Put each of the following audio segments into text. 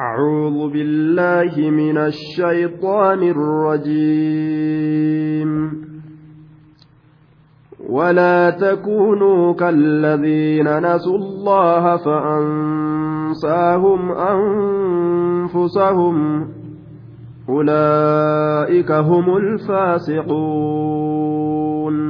أعوذ بالله من الشيطان الرجيم. ولا تكونوا كالذين نسوا الله فأنساهم أنفسهم. أولئك هم الفاسقون.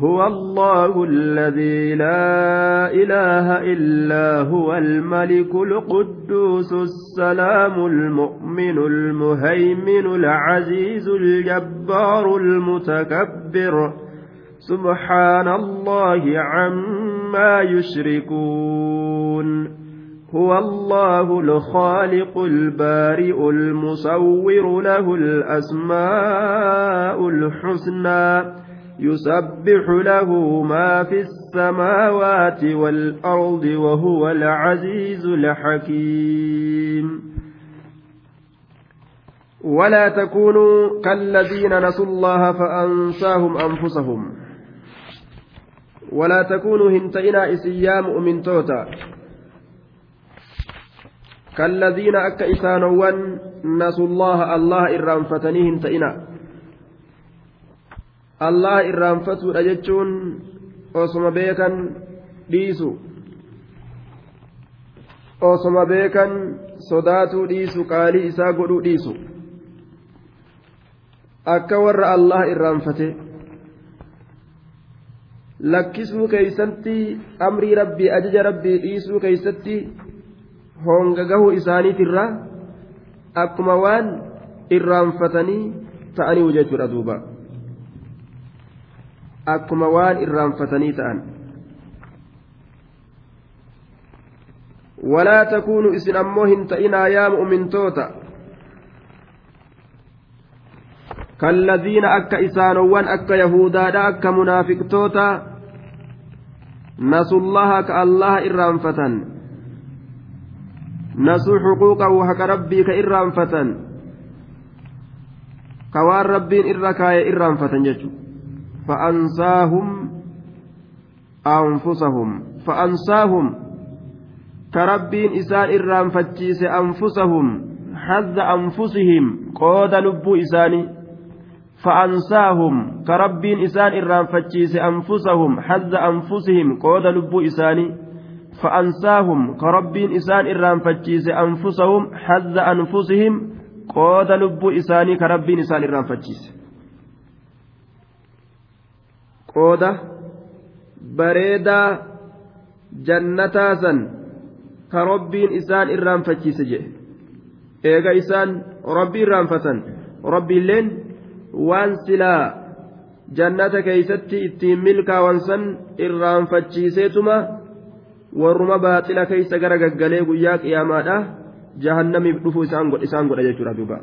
هو الله الذي لا إله إلا هو الملك القدوس السلام المؤمن المهيمن العزيز الجبار المتكبر. سبحان الله عما يشركون. هو الله الخالق البارئ المصور له الأسماء الحسنى. يسبح له ما في السماوات والأرض وهو العزيز الحكيم. ولا تكونوا كالذين نسوا الله فأنساهم أنفسهم. ولا تكونوا هنتئنا إسيا مؤمن توتا. كالذين أك إسانوان نسوا الله الله إرام فتني هنتئنا. Allah irraanfatuudha jechuun osoma beekan dhiisu osoma beekan sodaatuu dhiisu qaalii isaa godhuu dhiisu akka warra allah irraanfate lakkisuu keeysatti amrii rabbii ajaja rabbii dhiisuu keeysatti honga gahuu isaaniitirra akkuma waan irraanfatanii ta'anii jechuudha duuba akkuma waan irraanfatanii ta'an walaa takuunu isin ammoo hin ta'inaa yaa mu'mintoota kalladiina akka isaanowwan akka yahudaadha akka munaafiqtoota nasullaha ka allaha irraanfatan nasuu xuquuqahu haqa rabbii ka irraanfatan ka waan rabbiin irra kaaye irraanfatan jechuudha فأنساهم أنفسهم فأنساهم. كربين إسان إرام فتشيس أنفسهم حظ أنفسهم. قود لب إساني. فأنساهم. كربين إسان إرام فتشيس أنفسهم حظ أنفسهم. قود لب إساني. فأنساهم. كربين إسان إرام فتشيس أنفسهم حظ أنفسهم. قود لب إساني. كربين إسان إرام فتشيس. qooda bareedaa jannataa san ka robbiin isaan irraanfachiise jedhe eega isaan rabbii irraanfatan rabbiilleen waan silaa jannata keeysatti ittiin milkaawan san irraanfachiiseetuma warruma baaxila keeysa gara gaggalee guyyaa qiyaamaadha jahannamiif dhufuu isaan godha jechuudha duuba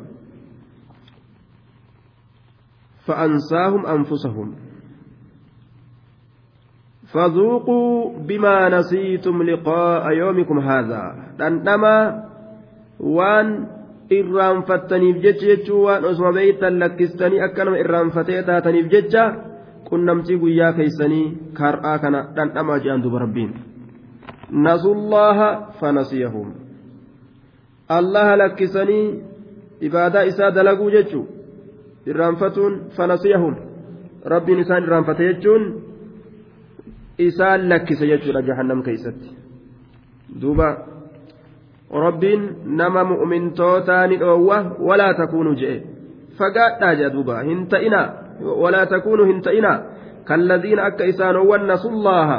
فأنساهم أنفسهم فذوقوا بما نسيتم لقاء يومكم هذا دندما وان irraanfattaniif jecha jechuu waan osuma beeytan lakkistanii akkanuma irraanfatee taataniif jecha qunnamtii guyyaa keeysanii kar'aa kana dhandhamaa jedhan duba rabbiin nasullaha fanasiyahum allaha lakkisanii ibaadaa isaa dalaguu jechuu irraanfatuun fanasiyahum rabbiin isaan irraanfate jechuun isaan lakkise jechuudha jahannam keeysatti duuba rabbiin nama mu'mintootaa ni dhoowwa walaa takuunu je'e fagaadhaa jedha duuba hin ta'ina walaa takuunu hin ta'ina kalladiina akka isaanowwan nasullaaha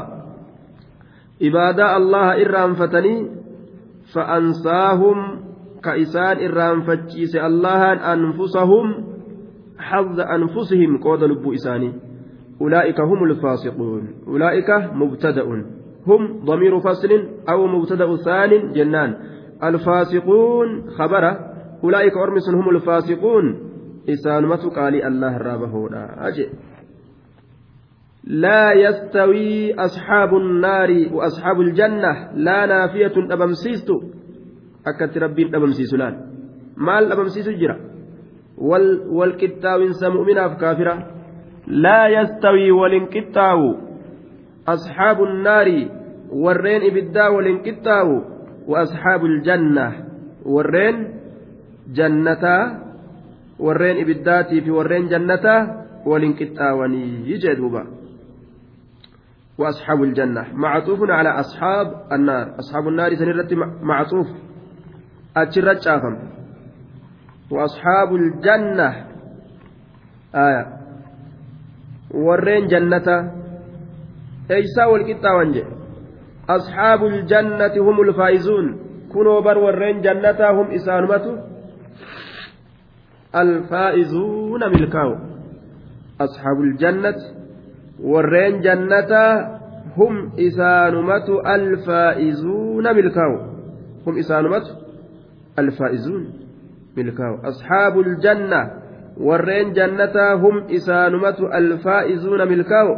ibaadaa allaha irraanfatanii fa'ansaahum ka isaan irraanfachiise allahan anfusahum حظ أنفسهم قود لب إساني أولئك هم الفاسقون. أولئك مبتدأ هم ضمير فصل أو مبتدأ ثان جنان. الفاسقون خبره أولئك أرمس هم الفاسقون. إسانمة قال الله الرابه أجئ لا يستوي أصحاب النار وأصحاب الجنة. لا نافية أبمسيست أكت ربين أبمسيس لأن. مال أبمسيس جرا. وال والكتاوين مؤمنا كافرة. لا يستوي والانكتاو أصحاب النار والرين إبدا والانكتاو وأصحاب الجنة والرين جنتا. والرين إبداتي في والرين جنتا. والانكتاوني يجدوبا. وأصحاب الجنة معطوف على أصحاب النار. أصحاب النار سنرت معطوف. أتشرت شافم وأصحاب الجنة. آية. ورين جنة إيسا والكتا وانجي أصحاب الجنة هم الفائزون كنوا بر ورين جنة هم إسانمة الفائزون ملكاو أصحاب الجنة warreen jannataa hum isaanumatu alfaa'izuuna milkaawu hum isaanumatu alfaa'izuun milkaawu asxaabu aljanna warreen jannataa hum isaanumatu alfaa'izuuna milkaawu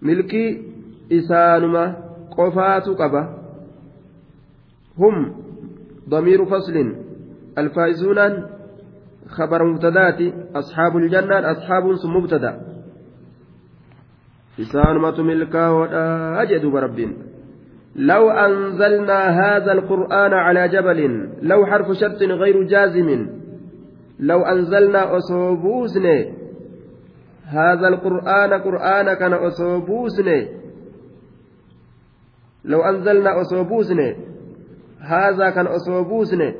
milkii isaanuma qofaatu qaba. Hum ضمير فصل الفائزون خبر مبتدات أصحاب الجنة أصحاب مبتدا إسانمة ملكا أجد برب لو أنزلنا هذا القرآن على جبل لو حرف شرط غير جازم لو أنزلنا أصوبوسن هذا القرآن قرآن كان أصوبوسن. لو أنزلنا أصوبوسن هذا كان أصوبوسن.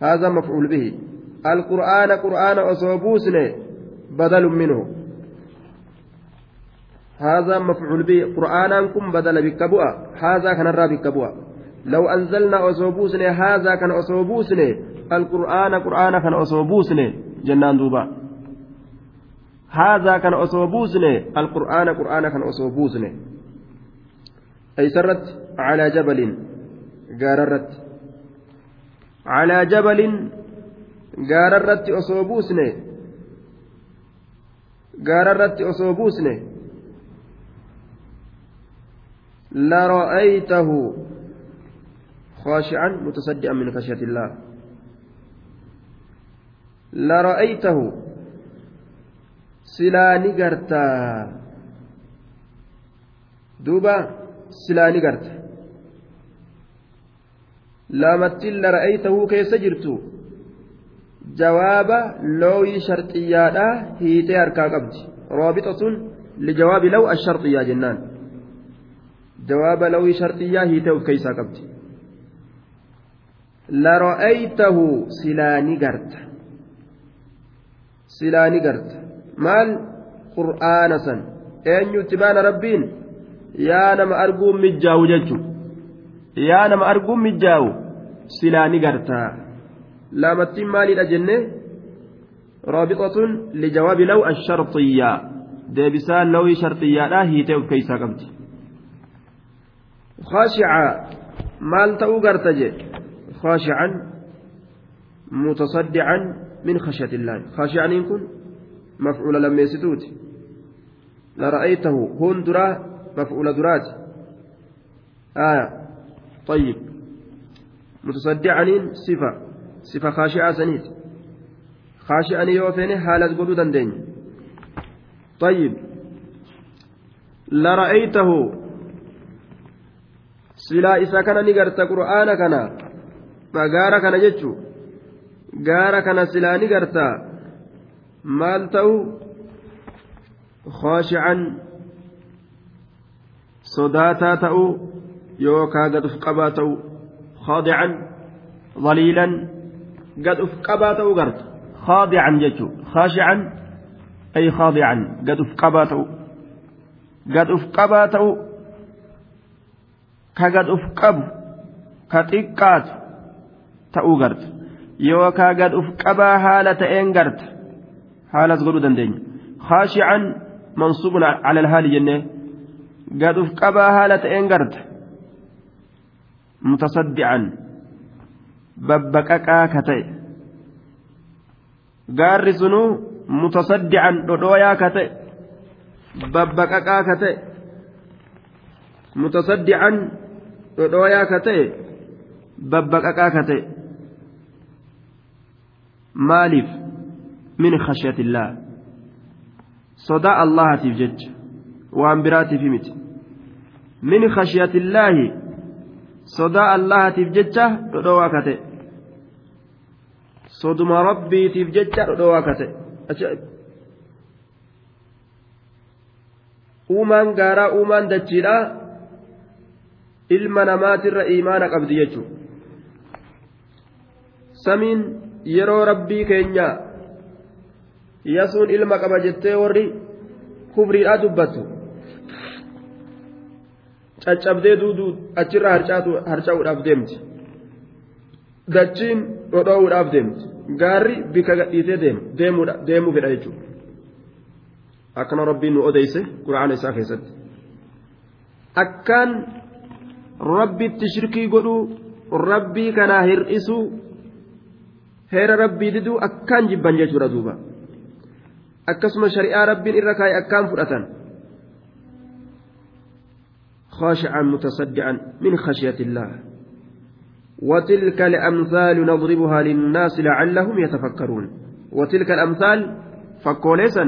هذا مفعول به. القرآن قرآن أصوبوسن بدل منه. هذا مفعول به. قرآن كم بدل بكبوة هذا كان الرا بكبوة لو أنزلنا أصوبوسن هذا كان أصوبوسن القرآن قرآن كان أصوبوسن جنان دوبا. هذا كان أصوبوسن القرآن قرآن كان أصوبوسن أي سرت؟ على جبل. قاررت. gaararratti osoo buusne gaararratti osoo buusne لرأيته. خاشعا متصدعا من خشية الله لرأيته gartaa duuba silaa ni garta laamattiin lara'aytahuu keessa jirtu jawaaba looyii sharxiyyaadha hiitee harkaa qabdi roobixatun lijawaabi law asharxiyyaa jennaan jawaaba lawii sharxiyyaa hiitee of keeysaa qabdi lara'aytahu silaa ni garta silaa ni garta maal qur'aana san eenyutti baana rabbiin yaa nama arguun mijjaawu jechuudha yaa nama arguun mijjaawu silaa ni gartaa laamattiin maaliidha jenne raabixatun lijawaabi law asharxiyyaa deebisaan lawii sharxiyyaadha hiitee of keeysaa qabdi خاشعا مال تأو قرتجي خاشعا متصدعا من خشية الله. خاشعا يكون مفعول لما يستوت. لرأيته هندرا مفعول درات. آية. طيب. متصدعا صفة. صفة خاشعة سنيت. خاشعا يوفين حالة قدو دندين. طيب. لرأيته. silaa isa kana ni garta qur'aana gaara kana jechu gaara kana silaa ni garta maal ta'u khooshican sodaataa ta'uu yookaa gad uf qabaa ta'u khaadican dhaliilan قد أفقبات أغرت خاضعا جتشو خاشعا أي خاضعا قد أفقبات ta'uu garta yookaan gad uf qabaa haala ta'een garta haalas godhuu dandeenya. Khaashican mansuubun ala alhaali jennee gad uf qabaa haala ta'een garta mutasaddican babbaqaqaa ka ta'e. Gaarri sunuu mutasaddican dhodhooyaa ka ta'e babbaqaqaa ka ta'e. Mutasaddican dhodhooyaa ka ta'e babbaqaqaa ka ta'e. Khashyatillah sodaa allahatiif jecha waan biraatiif miti min khashyatillaahi sodaa allahatiif jecha dhodhowaa ka ta'e soduma rabbiitiif jecha dhodhowaa ka ta'e uumaan gaaraa uumaan dachiidha ilma namaatirra imaana qabdi jechuudha samiin yeroo rabbii keenya yasuun ilma qaba jettee warri kufriidhaa dubbattu caccabdee duuduu achirraa harca'uudhaaf deemti. Dachiin dhodhoowuudhaaf deemti. Gaarri bika gadhiisee deemuu fedha jechuudha. Akkana rabbiin nu odeyse quraana isaa keessatti. Akkaan rabbitti shirkii godhuu rabbii kanaa hir'isuu heera rabbii diduu akkaan jibban jechuudha duuba. Akkasuma shari'aa rabbiin irra kaa'e akkaan fudhatan. خاشعا متصدعا من خشية الله وتلك الأمثال نضربها للناس لعلهم يتفكرون وتلك الأمثال فكوليسا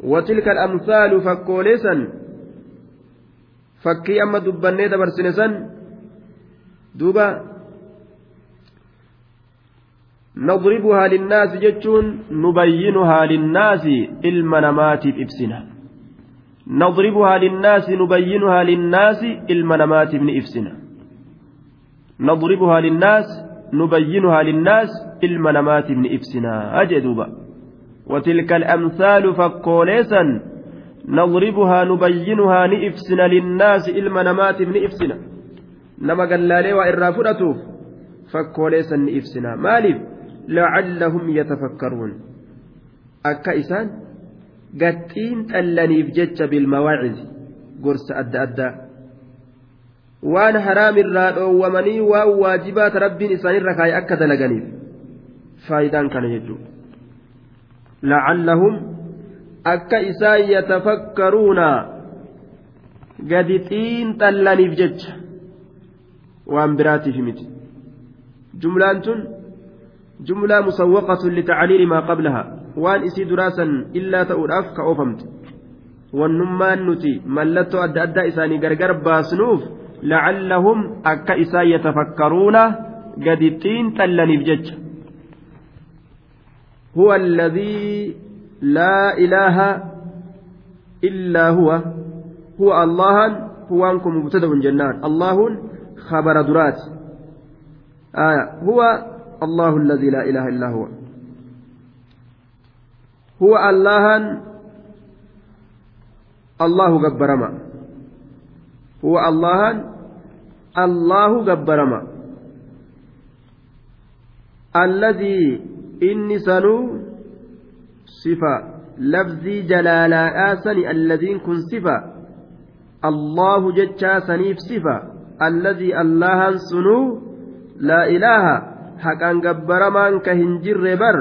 وتلك الأمثال فكوليسا فكي أما دبني دبرسنسا دوبا نضربها للناس جتون نبينها للناس علم نمات إبسنا نضربها للناس نبينها للناس المنامات من إفسنا. نضربها للناس نبينها للناس المنامات من إفسنا. أجدوبا وتلك الأمثال فكوليسا. نضربها نبينها نئفسنا للناس المنامات من إفسنا. نما قال لي وإرافرته فكوليسا نئفسنا مالف. لعلهم يتفكرون أكا إسان gattiin xallaniif jecha bilmawaacizi gorsa adda addaa waan haraamirraa dhoowwamanii waan waajibaata rabbiin isaanirra kaa'e akka dalaganiif faayidaan kana jechuudha lacallahum akka isaan yatafakkaruuna gadi xiinxallaniif jecha waan biraatiif miti jumlaan tun musawwaqatun litacliili maa qablahaa waan isii duraasan illaa ta'uudhaaf ka oofamte wannummaan nuti mallattoo adda addaa isaanii gargar baasnuuf lacallahum akka isaan yatafakkaruuna gadi xiinxallaniif jecha هو الذي لا إله إلا هو هو الله هو أنكم مبتدأ جنان الله خبر درات آية هو الله الذي لا إله إلا هو هو allahan allahu gabbarama huwa allahan allahu gabbarama alladii inni sanuu sifa lafzii jalaalaadhaa sani alladiin kun sifa allahu jechaa saniif sifa alladii allahan sunuu laa ilaaha haqaan gabbaramaan ka hin jirre bar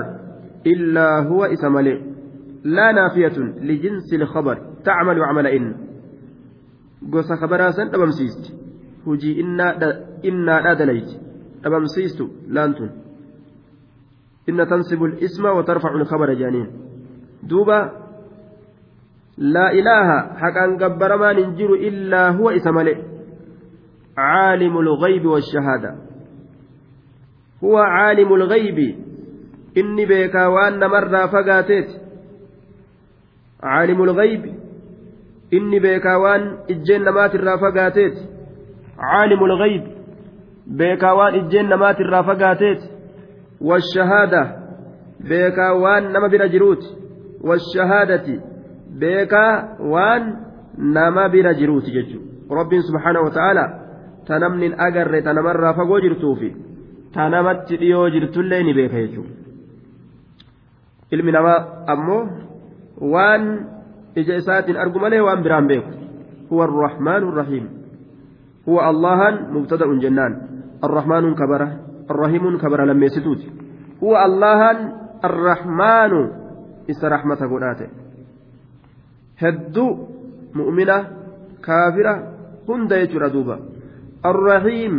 illaa huwa isa malee. لا نافية لجنس الخبر تعمل عمل إن قوس خبرها سن أبمسيست هجي إنا إنا لا دليت أبمسيست لانتون إن تنصب الاسم وترفع الخبر جانين دوبا لا إله حقا قبر ما هو عالم الغيب. إني بيكا وأن مرة فقاتت عالم الغيب. إني بيكاوان إجين نمات الرافقاتيت عالم الغيب. بيكاوان إجين نمات الرافقاتيت والشهادة. بيكا وأن نما بلا جروت والشهادة. بيكا وأن نما بلا جروت ججو. رب سبحانه وتعالى تنمن أجر تنمر ta namatti dhiyoo jirtullee ni beeka jechuudha. Ilmi namaa ammoo waan ija isaatiin argu malee waan biraan beeku. Huwa arrahmaan arrahiim. Huwa allahan mubtada'un jennaan. Arrahmaanuun kabara arrahiimuun kabara lammeessituuti. Huwa allahan arrahmaanu isa rahmata godhaa ta'e hedduu mu'mina kaafira hunda jechuudha duuba. Arrahiim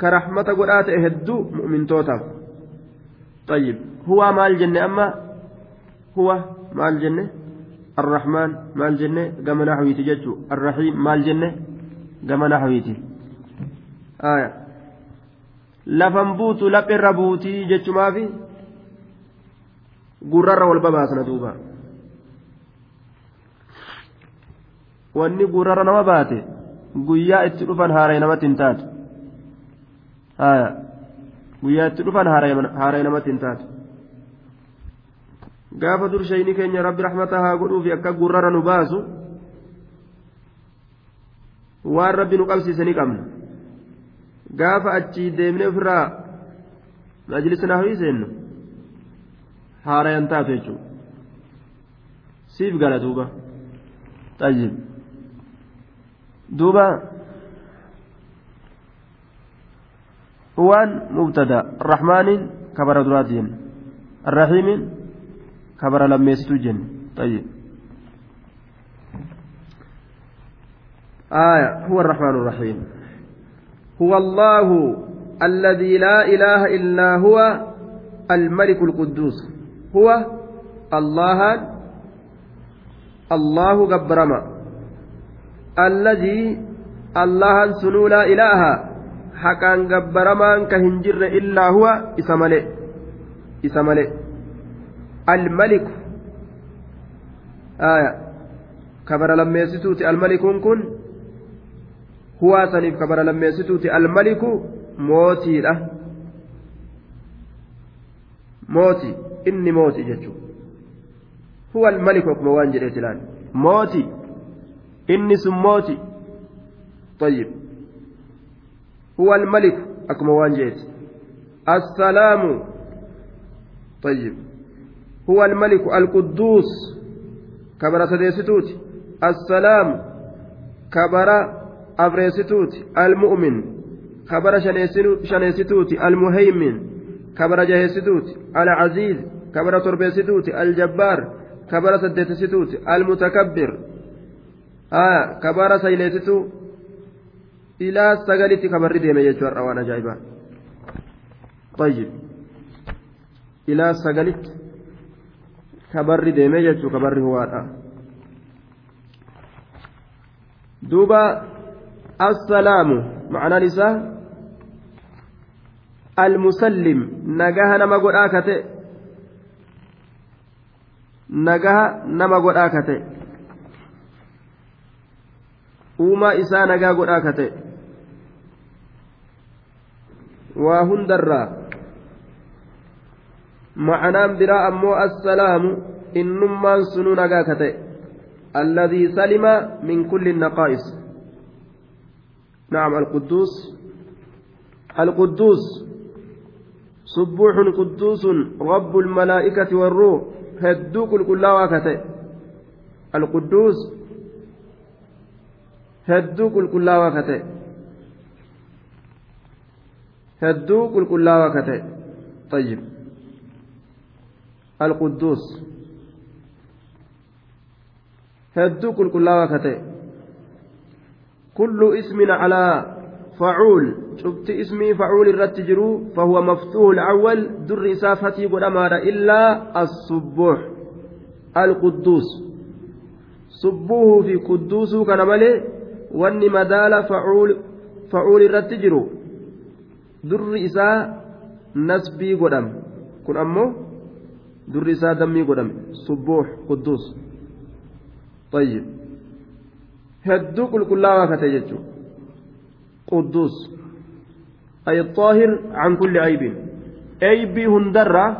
ka rahmata godhaate hedduu mu'mintootaaf طيب هو مال جنة أما هو مال جنة الرحمن مال جنة قام نحويتي جتشو الرحيم مال جنة قام نحويتي آية لفن بوتو لقر بوتي جتشو ما في gurrarra wal babaasna duuba wanni gurrarra nama baate guyyaa itti dhufan haaree namatti hin taatu guyyaa itti dhufan haaree namatti hin taatu gaafa dur shayni keenya rabbi rahmata haa godhuufi akka gurrara nu baasu waan rabbi nu qabsiise ni qabna gaafa achii deemnee ofirraa majlisna hawii seennu haarayan taatu jechuudha siif gala duuba tayyib duuba waan mubtada arrahmaaniin kabara duraatiin arrahiimiin كبر لميستو جن طيب آية هو الرحمن الرحيم هو الله الذي لا إله إلا هو الملك القدوس هو الله الله جبرما الذي الله سنو لا إله حقا جبرما كهنجر إلا هو إسمالي إسمالي الملك. آية. كبر لما يستوتي الملك كن. هو سنيف كبر لما يستوتي الملك. موتي له. موتي. إني موتي جتشو. هو الملك وكما وانجل إتلان. موتي. إني سم موتي. طيب. هو الملك أكما وانجل السلام طيب هو الملك القدوس كبر سديستوت السلام كبر أبريستوت المؤمن كبر شنيستوت المهيمن كبر جهستوت العزيز كبر تربيستوت الجبار كبر سديتستوت المتكبر آه كبر سيليستو إلى سجلت كبر ديما يجوار أوان أجايبا طيب إلى سجلت jechuu kabarri huwaadha duuba assalaamu ma'anaan isaa almusallim nagaha nama godhaa kate nagaha nama godhaa kate uumaa isaa nagaa godhaa kate waa hundarraa. معنى برا أمو السلام إنما سنون أجاكته الذي سلم من كل النقائص نعم القدوس القدوس سبوح قدوس رب الملائكة والروح هدوك الكلا وكته القدوس هدوك الكلا وكته هدوك الكلا وكته طيب القدوس هدو كل كل كل اسم على فعول شفت اسمي فعول الرتجرو فهو مفتوح الأول در إسافتي قد أمار إلا الصبوح القدوس صبوه في قدوس كان واني مدال فعول فعول الرتجرو در إسا نسبي قدام كن أمه durri isaa dammii godhame subbuux qudduus طيب hedduu qulqullaawaa kate jechuun qudduus ay الطاهر عن كل عيب eeybii hundarraa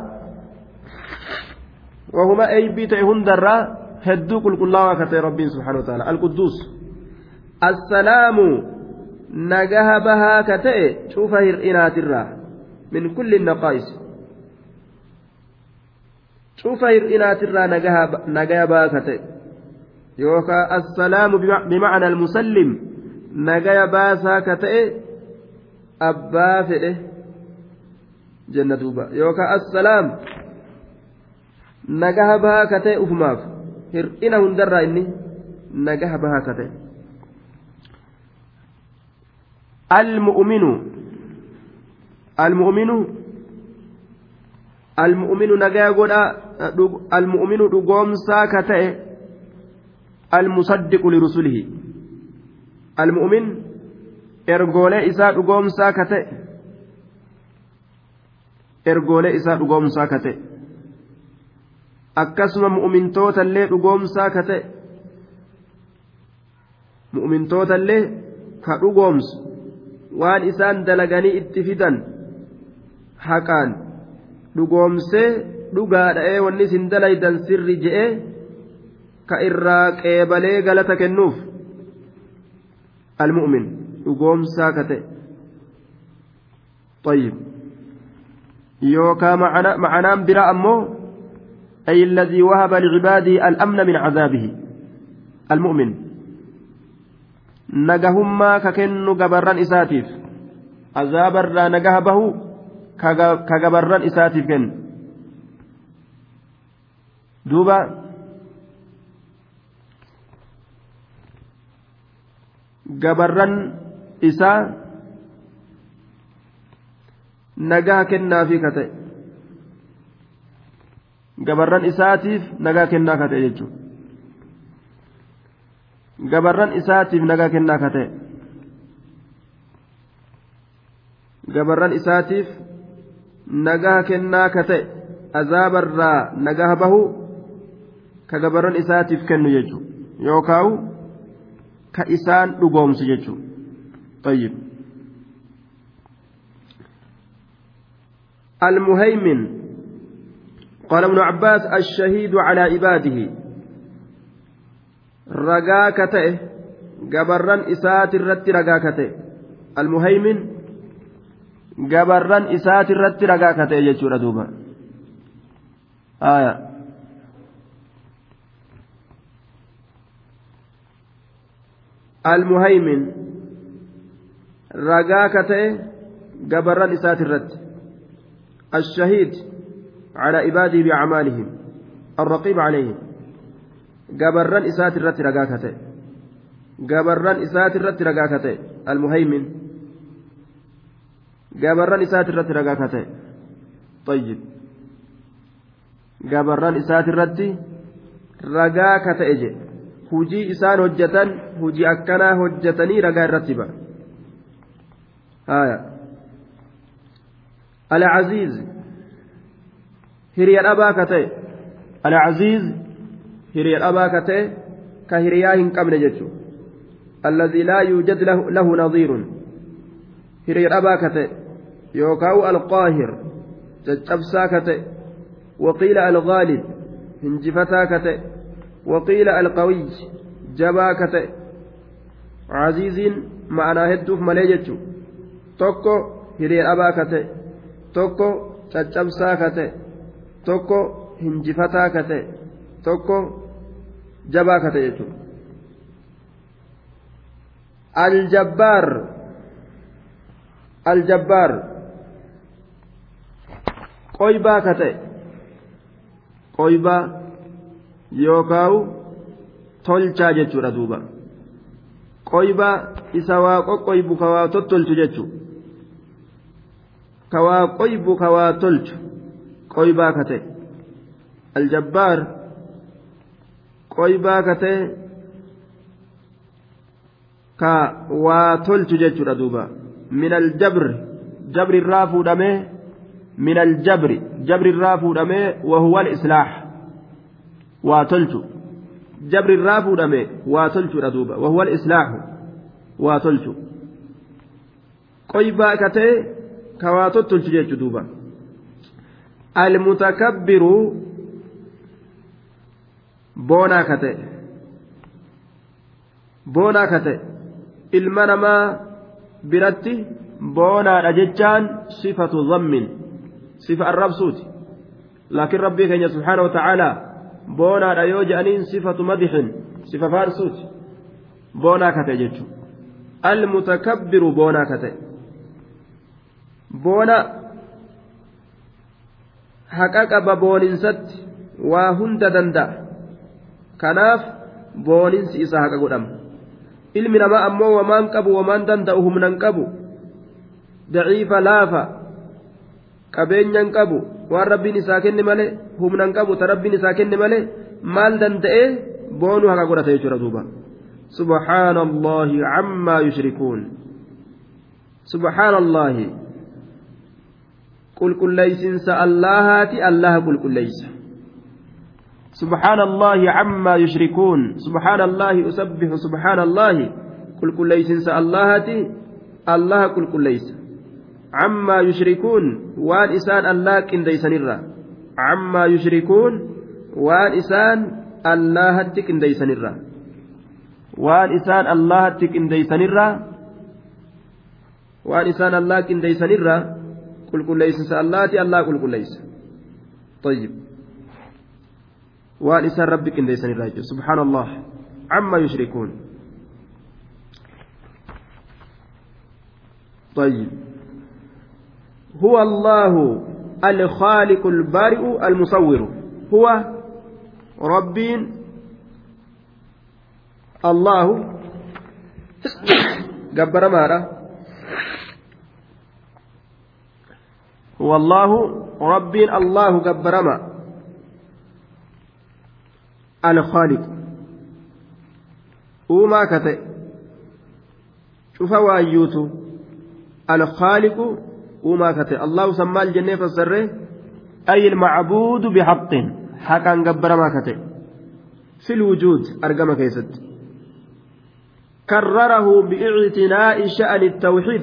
wahuma eeybii ta'e hundarraa hedduu qulqullaawaa ka ta'e rabbiin subhaanahu wa ta'ala alqudduus assalaamu nagaha bahaa ka ta'e cufa hir'inaatirraa. Min kulli naqaa'is. Cufa hir'inaatirraa nagaya bahaa ka ta'e. Yookaan assalaamu bimacna almusallim. Nagaya baasaa ka ta'e abbaa fedhe jenna duuba. Yookaan assalaam. Nagaha bahaa ka ta'e ufumaaf. Hir'ina hundarraa inni nagaha bahaa ka المؤمن المؤمن المؤمن نجا غدا المؤمن دغوم ساكته المصدق لرسله المؤمن ergoolee isaa dhugoomsaa ka ta'e ergoolee isaa dhugoomsaa ka ta'e akkasuma mu'mintootallee dhugoomsaa ka ta'e mu'mintootallee ka dhugoomsu waan isaan dalaganii itti fidan haqaan dhugoomsee dhugaadha'ee wanni isin dalaydan sirri je'ee ka irraa qeebalee galata kennuuf almu'min dhugoomsaa ka ta'e طيب يوكا معنى برا أمو أي الذي وهب لعباده الأمن من عذابه المؤمن nagahummaa ka kennu gabarran isaatiif. Azaabarraa nagaha bahu ka gabarran isaatiif kennu. Duuba. Gabarran isaa nagaha kennaafi ka ta'e. Gabarran isaatiif nagaa kennaa ka ta'e jechuudha gabarran isaatiif nagaa kennaa ka ta'e gabarran isaatiif nagaa kennaa ka ta'e azaabarraa nagaa bahu ka gabarran isaatiif kennu jechuudha yookaan ka isaan dhugoomsu jechuudha طيب المهيمن قال ابن عباس الشهيد على عباده ragaa ka ta'e gabarran isaati irratti ragaa ka ta'e almuhaymin gabarran isaati irratti ragaa ka ta'e jechuudha duuba aya almuhaymin ragaa ka ta'e gabarran isaati irratti الشهيد على عباده بأعمالهم الرقيب عليهم gabarran isaati irratti ragaa ka ta'e gabarran isaati irratti ragaa ka ta'e almuhaymin gabarran isaati irratti ragaa ka ta'e طيب gabarran isaati irratti ragaa ka ta'e je hujii isaan hojjetan hujii akkanaa hojjetanii ragaa irratti ba haya العزيز هريا أبا كتئ العزيز hiriya dhabaa ka ta'e ka hiriyaa hin qabne jechuudha alladhii laa yuujad lahu nadhiirun hiriya dhabaa ka ta'e yookaan alqaahir caccabsaa ka ta'e waqiila alghaalib hinjifataa ka ta'e waqiila alqawiyy jabaa ka ta'e caziiziin ma'anaa hedduuf malee jechuudha tokko hiriya dhabaa ka ta'e tokko caccabsaa ka ta'e tokko hinjifataa ka ta'e tokko jabaa ka ta'e jechuudha aljabbaar aljabbaar qoybaa ka ta'e qoybaa yookaawu tolchaa jechuudha duuba qoybaa isa waa qoqqoybu ka waa tottolchu jechuudha ka waa qoybu ka waa tolchu qoybaa ka aljabbaar qoybaa ka ta'e ka waa tolchu jechuudha duuba min aljabri jabri irraa fuudhamee min aljabri jabri irraa fuudhamee wahuwa alislaax waa tolchu jabri irraa fuudhamee waa tolchuudha duuba wahuwa alislaaxu waa tolchu qoybaa ka ta'e ka waa tottolchu jechuu duuba almutakabbiru boonaa ka ta'e. Boonaa ka ilma namaa biratti boonaadha jechaan sifatu dhammin. Sifa arrabsuuti. Laakiin rabbii keenya subhaana wa ta'aalaa boonaadha yoo je'aniin sifatu madixin sifa faarsuuti. Boonaa ka ta'e jechuudha almutakabbiru boonaa ka ta'e. Boona haqa qaba booninsatti waa hunda danda'a kanaaf booninsi isaa haqa godhama ilmi namaa ammoo wamaan qabu wamaan danda'u humnan qabu daciifa laafa qabeenyan qabu waan rabbiin isaa kenne malee humnan qabu ta rabbiin isaa kenne malee maal danda'ee boonuu haqa godhata jechuudha duuba سبحان الله عما يشركون سبحان الله قل كل ليس اللهاتي الله قل كل ليس سبحان الله عما يشركون سبحان الله أسبح سبحان الله قل كل ليس اللهاتي الله قل كل ليس عما يشركون وان إسان الله كنديسن الرا عما يشركون وان إسان الله كنديسن الرا waan isaan allahatti qindeeysanirraa waan isaan allah qindeeysanirraa qulqulleeysinsa allaati allah qulqulleeysa طيب waan isaan rabbi jechuudha subhaan allah amma yushrikuun طيب هو الله الخالق البارئ المصور هو ربين allahu gabbaramaadha wallaahu rabbiin allahu gabbarama ta'e cufa waayyuutu alkhaaliqu uumaa ka ta'e allahu san maal jennee fassarre ay ilmacbuudu bixaqin haqaan gabbaramaa ka ta'e fi lwujuud argama keessatti كرره باعتناء شأن التوحيد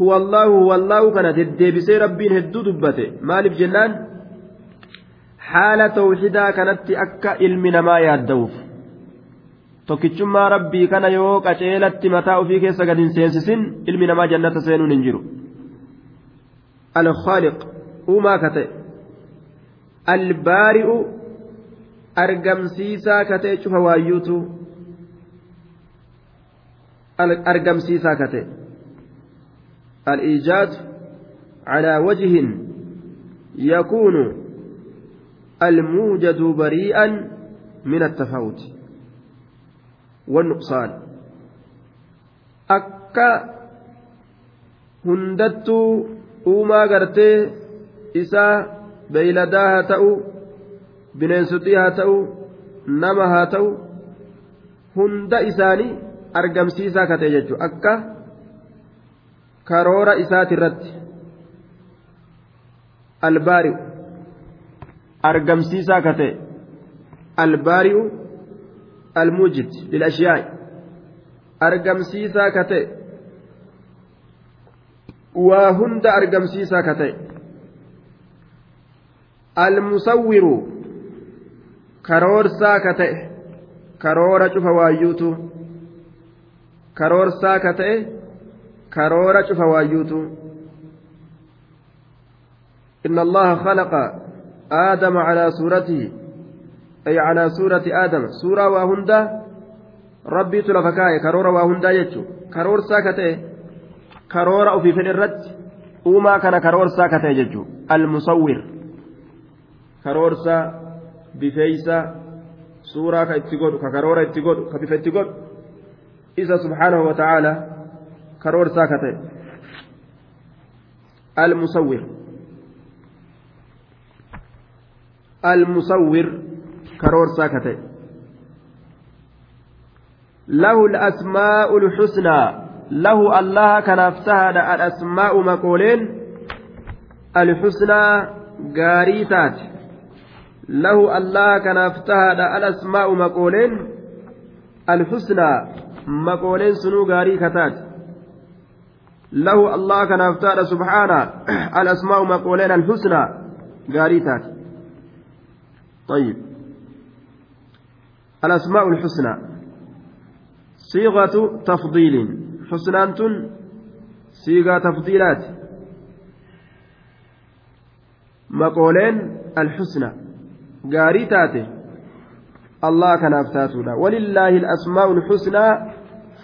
هو الله هو الله كان ديبسي ربين هدو دبته مالف جنان حال توحيدا كانت أكا علمنا ما يادوف tokkichummaa rabbii kana yoo qaceelatti mataa ofii keessa gad hin seensisin ilmi namaa jannata seenuun hin jiru alkhaaliq uumaa ka ta'e albaari'u argamsiisaa ka ta'e cufa waayyuutu argamsiisaa kate الإيجاد على وجه يكون الموجد بريئا من التفاوت والنقصان أكا هندتو uumaa gartee isaa beeyladaa haa ta'u bineensotii haa ta'u nama haa ta'u hunda isaanii argamsiisaa kate jechuudha akka karoora isaati irratti albaari'u Argamsiisaa kate albaari'u almuujid lilashiyaa'i argamsiisaa kate waa hunda argamsiisaa kate almusawwiru karoorsaa kate karoora cufa waayyuutu karoorsaa ka ta'e karoora cufa waayyuutu إن الله خلق آدم على صورته أي على صورة آدم. سورة وهندا ربي تلفكاية كرورة وهندا يجو. كرور ساكته كرورة في فن الرد وما كان كرور ساكته يجو. المصور. كرور سا بفيسا سورة كاتيغود ككرورة اتيغود كبيف اتيغود isa subhaanahu wa ta'aala karoorsaa ka karoorsaa ka ta'e له الأسماء الحسنى له الله كان افتهد الأسماء مقولين الحسنى قاريتات له الله كان افتهد الأسماء مقولين الحسنى gaarii kataate lahu allah kanaaf taadha subhaana alasmaa'u maqooleen alhusnaa gaarii taate طيب الأسماء الحسنى صيغة تفضيل حسنانة صيغة تفضيلات مقولين الحسنى gaarii taate allah kanaaf taatuudha walillaahi alasmaa'u lxusnaa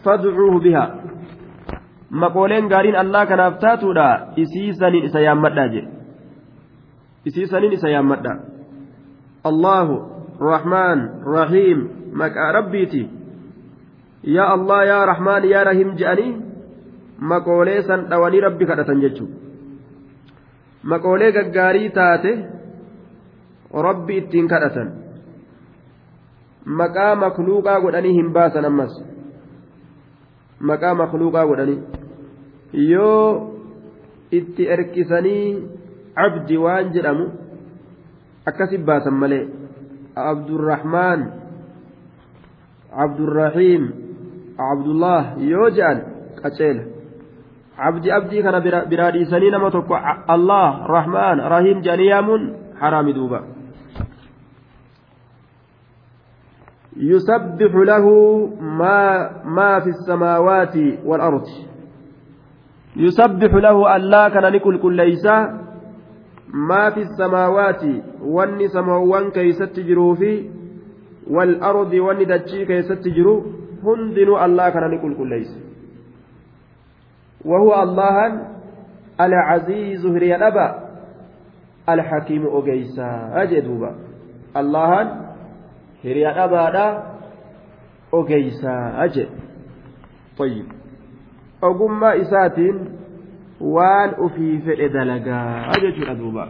fadcuuhu bihaa maqooleen gaariin allah kanaaf taatuudha isiisaniin isa yaammadhaa jedhe isiisaniin isa yaammadhaa الله رحمن رحيم مكا ربيتي يا الله يا رحمن يا رحيم جاني مقولي سن دواني ربي كدتن جچو مقولي غغاري تاتي ربي اتين كدتن مقام مخلوقا غدني همباسن امس maqaa makluuqaa godhanii yoo itti erkisanii cabdi waan jedhamu akkasi baasan malee abdurrahmaan abdurrahiim abdullah yoo je'an qaceela abdi abdii kana biraa dhiisanii nama tokko allah rahmaan rahiim jedhanii yaamuun haraami duuba يسبح له ما ما في السماوات والأرض يسبح له ألا كان نكل كل ليس ما في السماوات واني سماوان كيست جرو في والأرض واني دجي كيست جرو هندن ألا كان نكل كل ليس. وهو الله العزيز هريا أبا الحكيم أجيسا. أجدوبا. الله hiriyaa dhabaadha ogeysaa jedhe طيب. ogummaa isaatiin waan ufii fedhe dalagaa jechuudha duuba